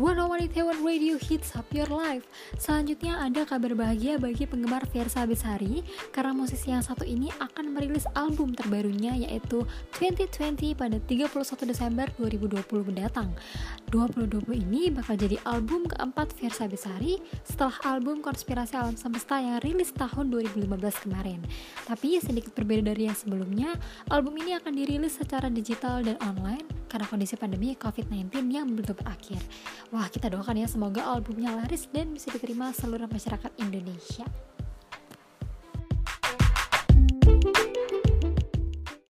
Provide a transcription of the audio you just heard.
101 Radio Hits Up Your Life Selanjutnya ada kabar bahagia bagi penggemar Versa Besari Karena musisi yang satu ini akan merilis album terbarunya yaitu 2020 pada 31 Desember 2020 mendatang. 2020 ini bakal jadi album keempat Versa Besari setelah album Konspirasi Alam Semesta yang rilis tahun 2015 kemarin. Tapi sedikit berbeda dari yang sebelumnya, album ini akan dirilis secara digital dan online karena kondisi pandemi COVID-19 yang belum berakhir. Wah, kita doakan ya semoga albumnya laris dan bisa diterima seluruh masyarakat Indonesia.